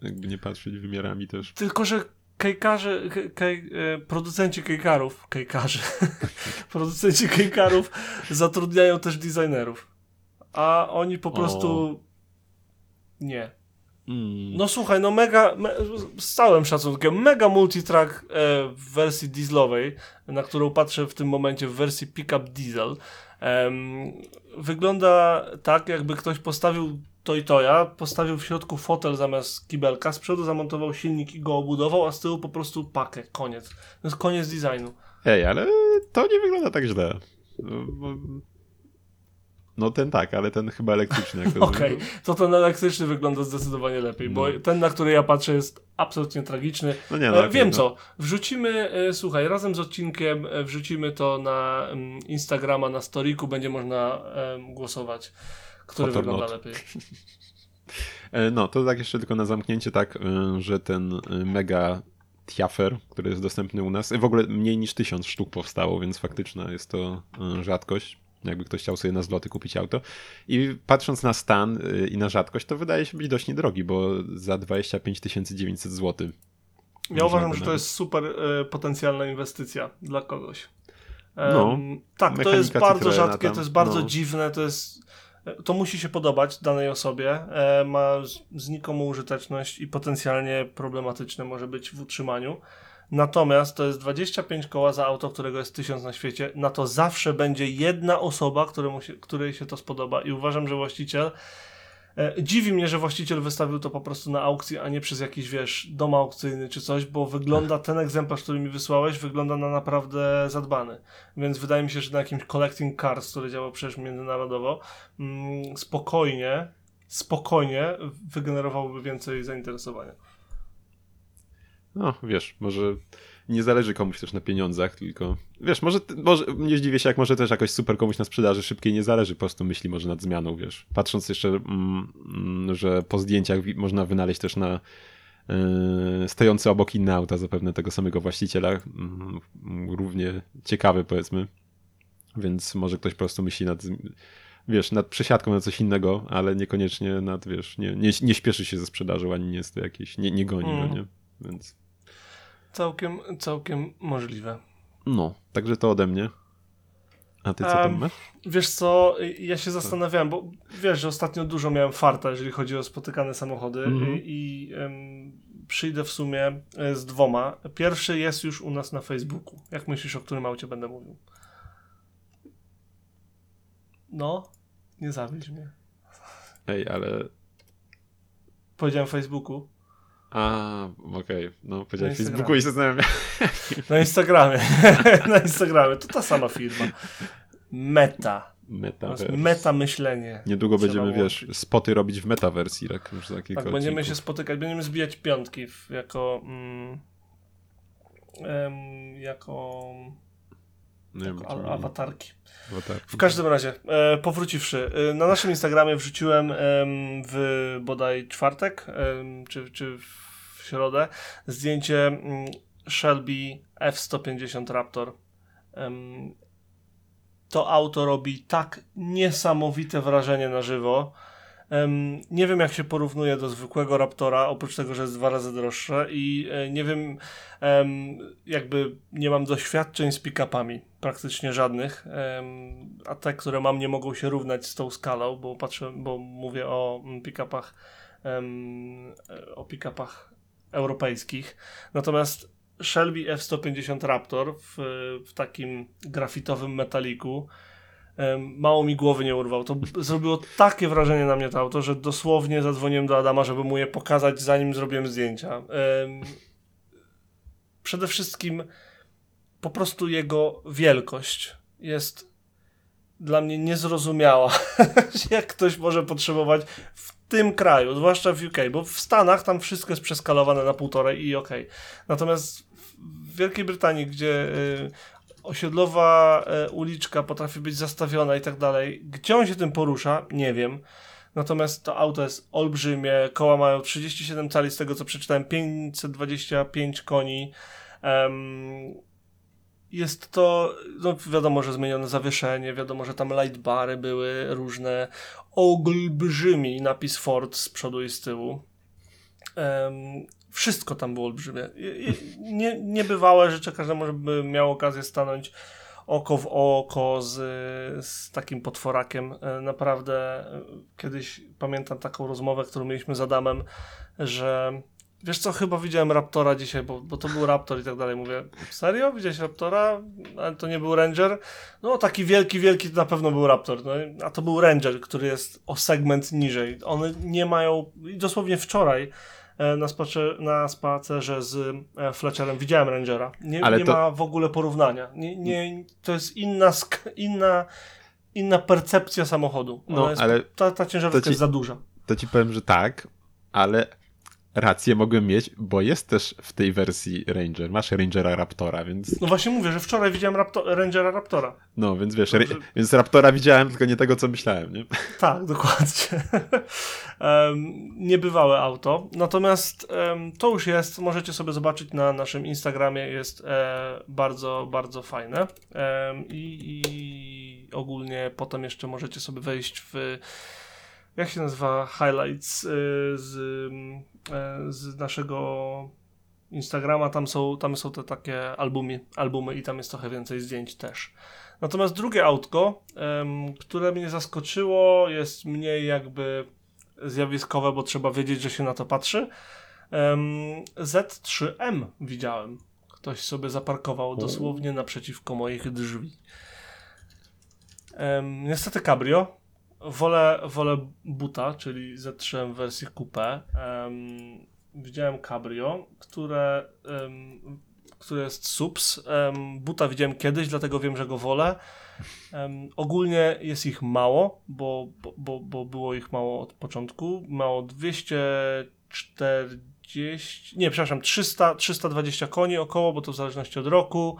Jakby nie patrzeć wymiarami też. Tylko, że kejkarze, ke, kej, e, producenci kejkarów, kejkarze, producenci kejkarów zatrudniają też designerów. A oni po prostu nie. Mm. No słuchaj, no mega, me, z całym szacunkiem, mega multitrack e, w wersji dieslowej, na którą patrzę w tym momencie w wersji pickup diesel, em, wygląda tak, jakby ktoś postawił Toy Toya, postawił w środku fotel zamiast kibelka, z przodu zamontował silnik i go obudował, a z tyłu po prostu pakę, koniec. To jest koniec designu. Ej, ale to nie wygląda tak źle. No, bo- ten tak, ale ten chyba elektryczny. Jak to Okej, to ten elektryczny wygląda zdecydowanie lepiej, bo No. ten, na który ja patrzę jest absolutnie tragiczny. No nie, no, E, Wiem no. co, wrzucimy, e, słuchaj, razem z odcinkiem e, wrzucimy to na mm, Instagrama, na storiku, będzie można głosować, który Fotor wygląda not. lepiej. E, No, to tak jeszcze tylko na zamknięcie, tak, e, że ten e, mega Tiafer, który jest dostępny u nas, w ogóle mniej niż tysiąc sztuk powstało, więc faktyczna jest to rzadkość. Jakby ktoś chciał sobie na zloty kupić auto. I patrząc na stan i na rzadkość, to wydaje się być dość niedrogi, bo za 25 900 zł. Ja uważam, że to jest super potencjalna inwestycja dla kogoś. No, tak, to jest bardzo rzadkie, tam, to jest bardzo no. dziwne, to jest to musi się podobać danej osobie, e, ma znikomą użyteczność i potencjalnie problematyczne może być w utrzymaniu. Natomiast to jest 25 koła za auto, którego jest 1000 na świecie. Na to zawsze będzie jedna osoba, się, której się to spodoba. I uważam, że właściciel. E, dziwi mnie, że właściciel wystawił to po prostu na aukcji, a nie przez jakiś, wiesz, dom aukcyjny czy coś, bo wygląda ten egzemplarz, który mi wysłałeś, wygląda na naprawdę zadbany. Więc wydaje mi się, że na jakimś Collecting Cars, który działa przecież międzynarodowo, mm, spokojnie, spokojnie wygenerowałby więcej zainteresowania. No, wiesz, może nie zależy komuś też na pieniądzach, tylko wiesz, może, może nie zdziwię się, jak może też jakoś super komuś na sprzedaży szybkiej nie zależy, po prostu myśli może nad zmianą, wiesz. Patrząc jeszcze, mm, mm, że po zdjęciach można wynaleźć też na yy, stojące obok inne auta, zapewne tego samego właściciela, mm, równie ciekawy powiedzmy, więc może ktoś po prostu myśli nad, wiesz, nad przesiadką na coś innego, ale niekoniecznie nad, wiesz, nie, nie, nie śpieszy się ze sprzedażą, ani nie jest to jakieś, nie, nie goni Mm. go, nie? Więc Całkiem, całkiem możliwe. no, także to ode mnie. A ty co tam masz? Wiesz co, ja się zastanawiałem, bo wiesz, że ostatnio dużo miałem farta, jeżeli chodzi o spotykane samochody Mhm. i, i em, przyjdę w sumie e, z dwoma. Pierwszy jest już u nas na Facebooku. Jak myślisz, o którym aucie będę mówił? No, nie zawieź mnie. Ej, ale... Powiedziałem Facebooku. A, okej, no powiedziałeś Na Facebooku i się zastanawiam. Na Instagramie. na Instagramie. To ta sama firma. Meta. Metaverse. meta myślenie. Niedługo będziemy, łączyć. wiesz, spoty robić w metawersji, tak już Tak, będziemy się spotykać, będziemy zbijać piątki w, jako. Mm, em, jako Nie wiem, jako czy- a- awatarki. awatarki. W każdym razie, e, powróciwszy, e, na naszym Instagramie wrzuciłem em, w bodaj czwartek, czy, czy w środę, zdjęcie mm, Shelby F-150 Raptor. To auto robi tak niesamowite wrażenie na żywo. Nie wiem, jak się porównuje do zwykłego Raptora, oprócz tego, że jest dwa razy droższe i e, nie wiem, em, jakby nie mam doświadczeń z pick-upami, praktycznie żadnych, a te, które mam, nie mogą się równać z tą skalą, bo patrzę, bo mówię o mm, pick-upach, e, o pick-upach europejskich. Natomiast Shelby F-150 Raptor w, w takim grafitowym metaliku mało mi głowy nie urwał. To zrobiło takie wrażenie na mnie to auto, że dosłownie zadzwoniłem do Adama, żeby mu je pokazać, zanim zrobiłem zdjęcia. Przede wszystkim po prostu jego wielkość jest dla mnie niezrozumiała. Jak ktoś może potrzebować w tym kraju, zwłaszcza w UK, bo w Stanach tam wszystko jest przeskalowane na półtorej i okej. Natomiast w Wielkiej Brytanii, gdzie y, osiedlowa y, uliczka potrafi być zastawiona i tak dalej, gdzie on się tym porusza, nie wiem. Natomiast to auto jest olbrzymie, koła mają 37 cali, z tego co przeczytałem, 525 koni. Em, jest to, no wiadomo, że zmienione zawieszenie, wiadomo, że tam light bary były różne, olbrzymi napis Ford z przodu i z tyłu. Em, wszystko tam było olbrzymie. Nie, niebywałe rzeczy, każdy może by miał okazję stanąć oko w oko z, z takim potworakiem. E, Naprawdę e, kiedyś pamiętam taką rozmowę, którą mieliśmy z Adamem, że wiesz co, chyba widziałem Raptora dzisiaj, bo, bo to był Raptor i tak dalej. Mówię, serio? Widziałeś Raptora? Ale to nie był Ranger? No taki wielki, wielki to na pewno był Raptor. No, a to był Ranger, który jest o segment niżej. One nie mają, i dosłownie wczoraj e, na, spacer, na spacerze z e, Fletcherem widziałem Rangera. Nie, Ale nie to- ma w ogóle porównania. Nie, nie, to jest inna, inna, inna percepcja samochodu. Ona No, jest, ale ta, ta ciężarówka ci- jest za duża. To ci powiem, że tak, ale rację mogłem mieć, bo jest też w tej wersji Ranger. Masz Rangera Raptora, więc No właśnie mówię, że wczoraj widziałem Rangera Raptora. no, więc wiesz, Dobrze. więc Raptora widziałem, tylko nie tego, co myślałem, nie? Tak, dokładnie. um, niebywałe auto. Natomiast em, to już jest, możecie sobie zobaczyć na naszym Instagramie, jest e, bardzo, bardzo fajne. I, I ogólnie potem jeszcze możecie sobie wejść w jak się nazywa highlights y, z, y, z naszego Instagrama, tam są, tam są te takie albumy, albumy i tam jest trochę więcej zdjęć też. Natomiast drugie autko, które mnie zaskoczyło, jest mniej jakby zjawiskowe, bo trzeba wiedzieć, że się na to patrzy. Em, Z3M widziałem. Ktoś sobie zaparkował dosłownie naprzeciwko moich drzwi. Niestety cabrio. Wolę, wolę buta, czyli Z3M w wersji coupé. Em, widziałem cabrio, które, em, które jest subs. Em, buta widziałem kiedyś, dlatego wiem, że go wolę. Em, ogólnie jest ich mało, bo, bo, bo, bo było ich mało od początku. Mało 240, nie, przepraszam, 300, 320 koni około, bo to w zależności od roku.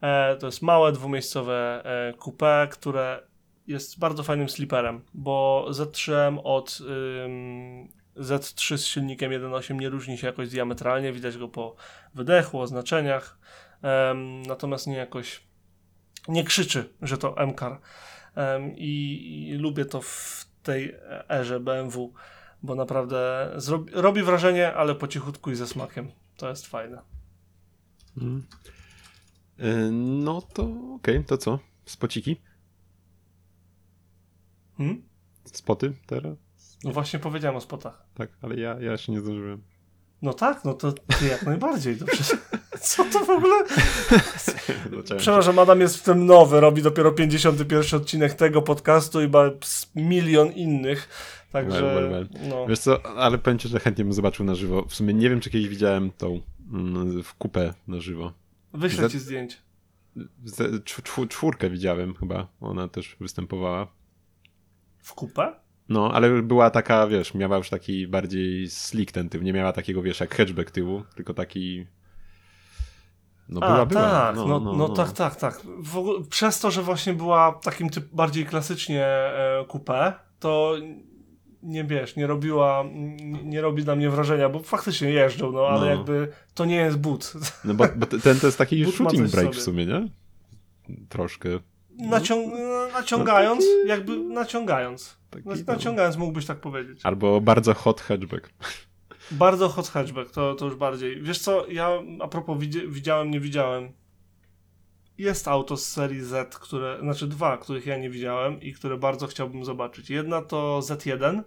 E, to jest małe, dwumiejscowe e, coupé, które jest bardzo fajnym sliperem, bo Z3M od ym, Z3 z silnikiem 1.8 nie różni się jakoś diametralnie, widać go po wydechu, oznaczeniach, em, natomiast nie jakoś nie krzyczy, że to M-Car Em, i, i lubię to w tej erze BMW, bo naprawdę zrobi, robi wrażenie, ale po cichutku i ze smakiem. To jest fajne. Mm. No to okej, to co? Spociki? Hmm? Spoty teraz? No właśnie powiedziałem o spotach. Tak, ale ja, ja jeszcze nie zdążyłem. No tak, no to ty jak najbardziej. To przecież, co to w ogóle? Przepraszam, Adam jest w tym nowy, robi dopiero 51 odcinek tego podcastu i ma milion innych. Także, Well, well, no. Wiesz co, ale powiem ci, że chętnie bym zobaczył na żywo. W sumie nie wiem, czy kiedyś widziałem tą mm, w kupę na żywo. Wyślę ci zdjęć. Z- cz- czw- Czwórkę widziałem chyba, ona też występowała. W kupę? No, ale była taka, wiesz, miała już taki bardziej slick ten tył, nie miała takiego, wiesz, jak hatchback tyłu, tylko taki... No była, A, była. tak, no, no, tak, tak, tak. W ogóle, przez to, że właśnie była takim typ bardziej klasycznie e, coupé, to nie wiesz, nie robiła, nie, robi na mnie wrażenia, bo faktycznie jeżdżą, no ale No. jakby to nie jest but. No bo, bo ten to jest taki shooting w break w sobie. sumie, nie? Troszkę. Naciąg naciągając, jakby naciągając. Taki, Na- no. Naciągając mógłbyś tak powiedzieć. Albo bardzo hot hatchback. Bardzo hot hatchback, to, to już bardziej. Wiesz co, ja a propos widzi widziałem, nie widziałem. Jest auto z serii Z, które, znaczy dwa, których ja nie widziałem i które bardzo chciałbym zobaczyć. Jedna to Z1.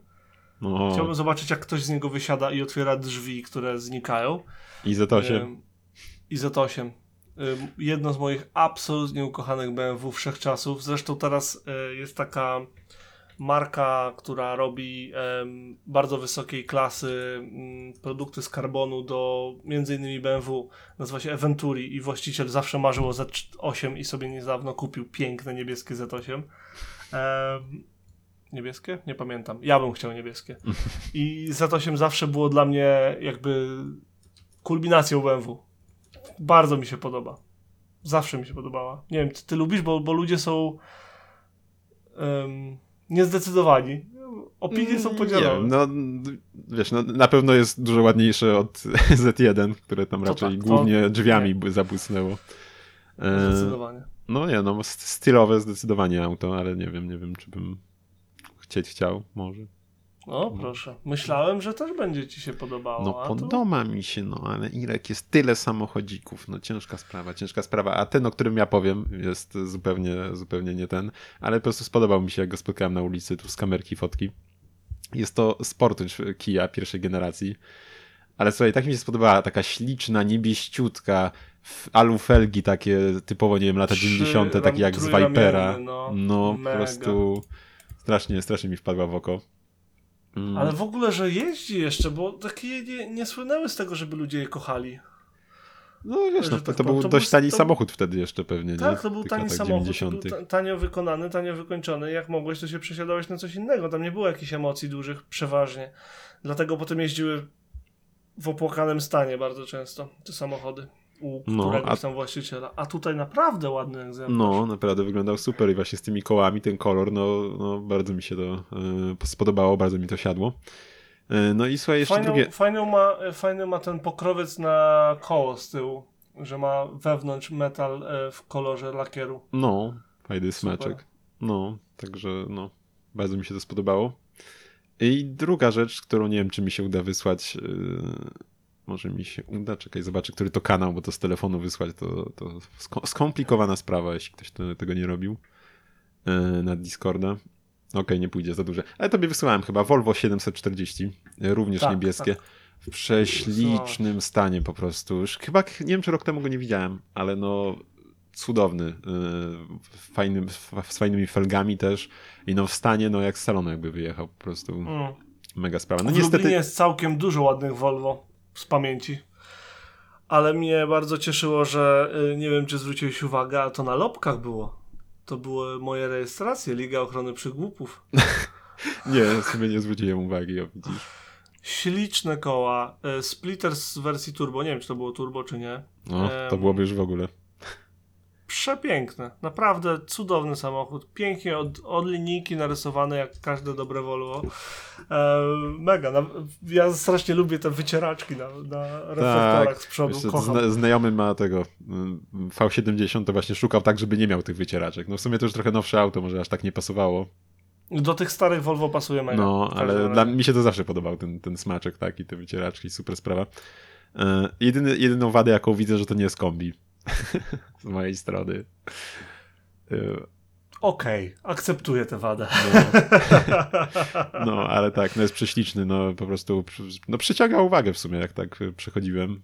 No, Chciałbym zobaczyć, jak ktoś z niego wysiada i otwiera drzwi, które znikają. i Z8. Ym, I Z8. Ym, Jedno z moich absolutnie ukochanych BMW wszechczasów. Zresztą teraz y, jest taka marka, która robi bardzo wysokiej klasy mm, produkty z karbonu do innymi BMW. Nazywa się Eventuri i właściciel zawsze marzył o Z8 i sobie niedawno kupił piękne niebieskie Z8. Em, niebieskie? Nie pamiętam. Ja bym chciał niebieskie. I Z8 zawsze było dla mnie jakby kulminacją BMW. Bardzo mi się podoba. Zawsze mi się podobała. Nie wiem, ty, ty lubisz, bo, bo ludzie są em, niezdecydowani. Opinie są Nie podzielone. wiem, no wiesz, no, na pewno jest dużo ładniejsze od Z1, które tam To raczej tak, to głównie drzwiami nie. by zabłysnęło. E, Zdecydowanie. no nie, no st- stylowe zdecydowanie auto, ale nie wiem, nie wiem, czy bym chcieć chciał, może. No, proszę. Myślałem, że też będzie ci się podobało. No a tu- podoba mi się, no ale Irek jest tyle samochodzików, no ciężka sprawa, ciężka sprawa, a ten, o którym ja powiem, jest zupełnie, zupełnie nie ten, ale po prostu spodobał mi się, jak go spotkałem na ulicy, tu z kamerki fotki. Jest to Sportage Kia pierwszej generacji, ale słuchaj, tak mi się spodobała, taka śliczna, niebieściutka, alufelgi takie typowo, nie wiem, lata Trzy 90., ram- takie jak z Vipera. no. No, po prostu strasznie, strasznie mi wpadła w oko. Mm. Ale w ogóle, że jeździ jeszcze, bo takie nie, nie słynęły z tego, żeby ludzie je kochali. No wiesz, no, tak to, to powiem, był to dość był- tani to- samochód wtedy jeszcze pewnie, nie? Tak, to był tych tani samochód, to 90. był ta- tanio wykonany, tanio wykończony. Jak mogłeś, to się przesiadałeś na coś innego. Tam nie było jakichś emocji dużych, przeważnie. Dlatego potem jeździły w opłakanym stanie bardzo często te samochody u No, któregoś a- tam właściciela. A tutaj naprawdę ładny egzemplarz. No, naprawdę wyglądał super i właśnie z tymi kołami, ten kolor, no, no bardzo mi się to y, spodobało, bardzo mi to siadło. Y, no i słuchaj, jeszcze Fajną, drugie... fajną ma, fajny ma ten pokrowiec na koło z tyłu, że ma wewnątrz metal e, w kolorze lakieru. No, fajny smaczek. No, także no, bardzo mi się to spodobało. I druga rzecz, którą nie wiem, czy mi się uda wysłać, może mi się uda. Czekaj, zobaczę, który to kanał, bo to z telefonu wysłać to, to sko- skomplikowana sprawa, jeśli ktoś to, tego nie robił e, na Discorda. Okej, nie pójdzie za duże. Ale tobie wysyłałem chyba Volvo 740, e, również Tak, niebieskie. tak. W prześlicznym stanie po prostu. Już chyba, nie wiem czy rok temu go nie widziałem, ale no cudowny. e, Fajnym, z fajnymi felgami też. I no w stanie, no jak z salonu jakby wyjechał po prostu. Mm. Mega sprawa. No w niestety... Lublinie jest całkiem dużo ładnych Volvo z pamięci. Ale mnie bardzo cieszyło, że y, nie wiem, czy zwróciłeś uwagę, ale to na lobkach było. To były moje rejestracje, Liga Ochrony Przygłupów. Nie, sobie nie zwróciłem uwagi, o widzisz. Śliczne koła. y, Splitter z wersji turbo. Nie wiem, czy to było turbo, czy nie. No, to byłoby już w ogóle. Przepiękne. Naprawdę cudowny samochód. Pięknie od, od linijki narysowany, jak każde dobre Volvo. E, mega. Na, ja strasznie lubię te wycieraczki na, na reflektorach z przodu. Jeszcze Kocham. zna, znajomy ma tego mm, V70, to właśnie szukał tak, żeby nie miał tych wycieraczek. No w sumie to już trochę nowsze auto, może aż tak nie pasowało. Do tych starych Volvo pasuje mega. No, ale dla mi się to zawsze podobał, ten, ten smaczek taki, te wycieraczki, super sprawa. E, jedyny, jedyną wadę, jaką widzę, że to nie jest kombi. Z mojej strony. E, Okej, akceptuję tę wadę. No, no, ale tak, no jest prześliczny, no po prostu no, przyciąga uwagę w sumie, jak tak y, przechodziłem.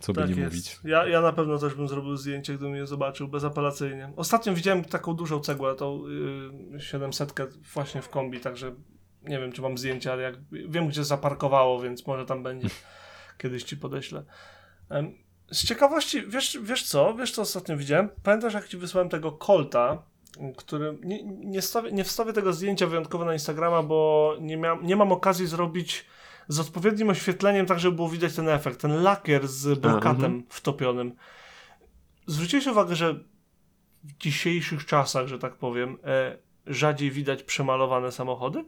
Co by Tak nie jest. mówić. Ja, ja na pewno też bym zrobił zdjęcie, gdybym je zobaczył bezapelacyjnie. Ostatnio widziałem taką dużą cegłę, tą yy, 700 właśnie w kombi, także nie wiem, czy mam zdjęcie, ale jak, wiem, gdzie zaparkowało, więc może tam będzie. Kiedyś ci podeślę. Z ciekawości, wiesz, wiesz co? Wiesz co ostatnio widziałem? Pamiętasz, jak ci wysłałem tego Colta, który... Nie, nie, stawię, nie wstawię tego zdjęcia wyjątkowo na Instagrama, bo nie, miałem, nie mam okazji zrobić z odpowiednim oświetleniem, tak żeby było widać ten efekt. Ten lakier z brokatem mhm. wtopionym. Zwróciłeś uwagę, że w dzisiejszych czasach, że tak powiem, e, rzadziej widać przemalowane samochody?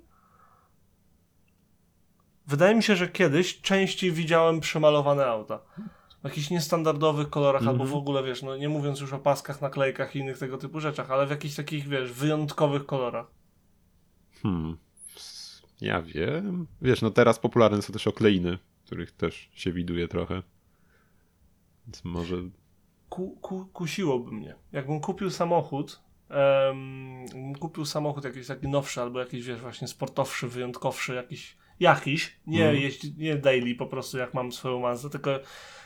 Wydaje mi się, że kiedyś częściej widziałem przemalowane auta. W jakichś niestandardowych kolorach, Mhm. albo w ogóle, wiesz, no nie mówiąc już o paskach, naklejkach i innych tego typu rzeczach, ale w jakichś takich, wiesz, wyjątkowych kolorach. Hmm. Ja wiem. Wiesz, no teraz popularne są też okleiny, których też się widuje trochę. Więc może. ku, ku, kusiłoby mnie. Jakbym kupił samochód, em, kupił samochód jakiś taki nowszy, albo jakiś, wiesz, właśnie sportowszy, wyjątkowszy, jakiś, jakiś, nie, Mhm. jeździ, nie daily po prostu, jak mam swoją Mazdę, tylko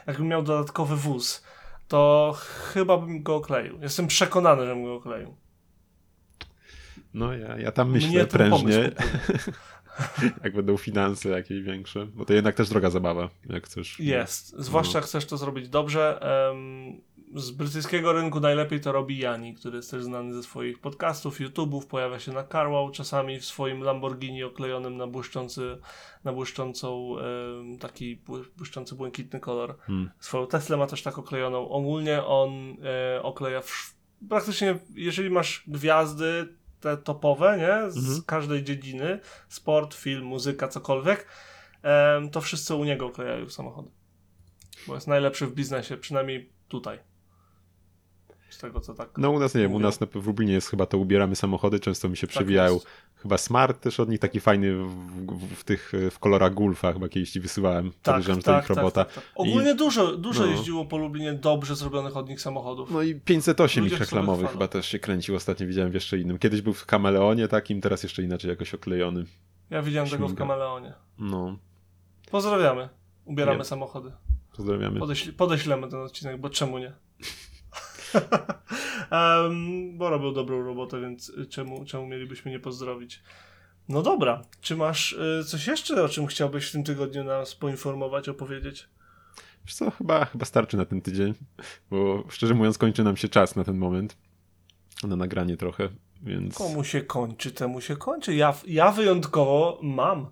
jakbym miał dodatkowy wóz, to chyba bym go okleił. Jestem przekonany, że bym go okleił. No ja, ja tam myślę Mnie prężnie, jak będą finanse jakieś większe. Bo to jednak też droga zabawa, jak chcesz. Jest. Zwłaszcza No. chcesz to zrobić dobrze. Em, z brytyjskiego rynku najlepiej to robi Jani, który jest też znany ze swoich podcastów, YouTube'ów. Pojawia się na Carwow czasami w swoim Lamborghini oklejonym na błyszczący, na błyszczącą, em, taki bły- błyszczący błękitny kolor. Hmm. Swoją Teslę ma też tak oklejoną. Ogólnie on e, okleja wsz- praktycznie, jeżeli masz gwiazdy te topowe, nie? Z Mhm. każdej dziedziny, sport, film, muzyka, cokolwiek, em, to wszyscy u niego oklejają samochody. Bo jest najlepszy w biznesie, przynajmniej tutaj. Z tego co tak. No u nas nie wiem, u nas na, w Lublinie jest chyba to ubieramy samochody, często mi się Tak przewijają. jest. Chyba Smart też od nich taki fajny w, w, w tych w kolorach Gulfa, chyba kiedyś ci wysyłałem. Podejrzewam, że to ich robota. Tak, tak. Ogólnie dużo, dużo no. jeździło po Lublinie dobrze zrobionych od nich samochodów. No i 508 Ludzie ich sobie reklamowy chwalą. chyba też się kręcił, ostatnio widziałem w jeszcze innym. Kiedyś był w Kameleonie takim, teraz jeszcze inaczej jakoś oklejony. Ja widziałem tego w Śmiga. Kameleonie. No, Pozdrawiamy. Ubieramy Nie. samochody. pozdrawiamy. Podeśl podeślemy ten odcinek, bo czemu nie? um, bo robił dobrą robotę, więc czemu, czemu mielibyśmy nie pozdrowić? No dobra, czy masz y, coś jeszcze, o czym chciałbyś w tym tygodniu nas poinformować, opowiedzieć? Wiesz co, chyba, chyba starczy na ten tydzień, bo szczerze mówiąc kończy nam się czas na ten moment. Na nagranie trochę, więc... Komu się kończy, temu się kończy. Ja, ja wyjątkowo mam.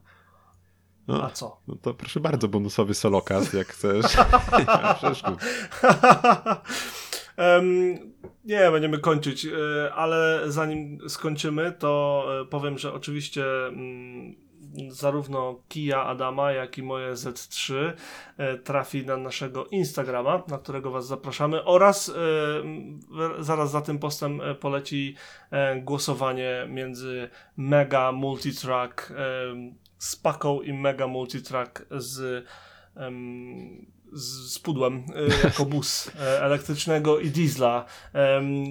No, A co? no to proszę bardzo, bonusowy solokast, jak chcesz. Nie ma przeszkód. Em, nie, będziemy kończyć, e, ale zanim skończymy, to e, powiem, że oczywiście mm, zarówno Kia Adama, jak i moje Z3 e, trafi na naszego Instagrama, na którego Was zapraszamy oraz zaraz za tym postem poleci głosowanie między Mega Multitrack z Paką i Mega Multitrack z z, z pudłem e, jako bus e, elektrycznego i diesla.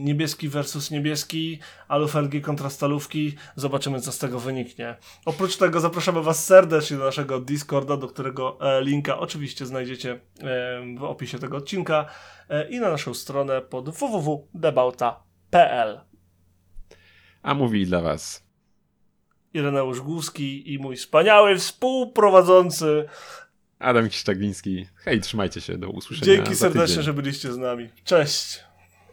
Niebieski versus niebieski, alufelgi kontra stalówki. Zobaczymy, co z tego wyniknie. Oprócz tego zapraszamy Was serdecznie do naszego Discorda, do którego e, linka oczywiście znajdziecie w opisie tego odcinka i na naszą stronę pod www.debauta.pl. A mówi dla was Ireneusz Głuski i mój wspaniały współprowadzący. Adam Kiszczagliński. Hej, trzymajcie się, do usłyszenia Dzięki serdecznie, tydzień. że byliście z nami. Cześć!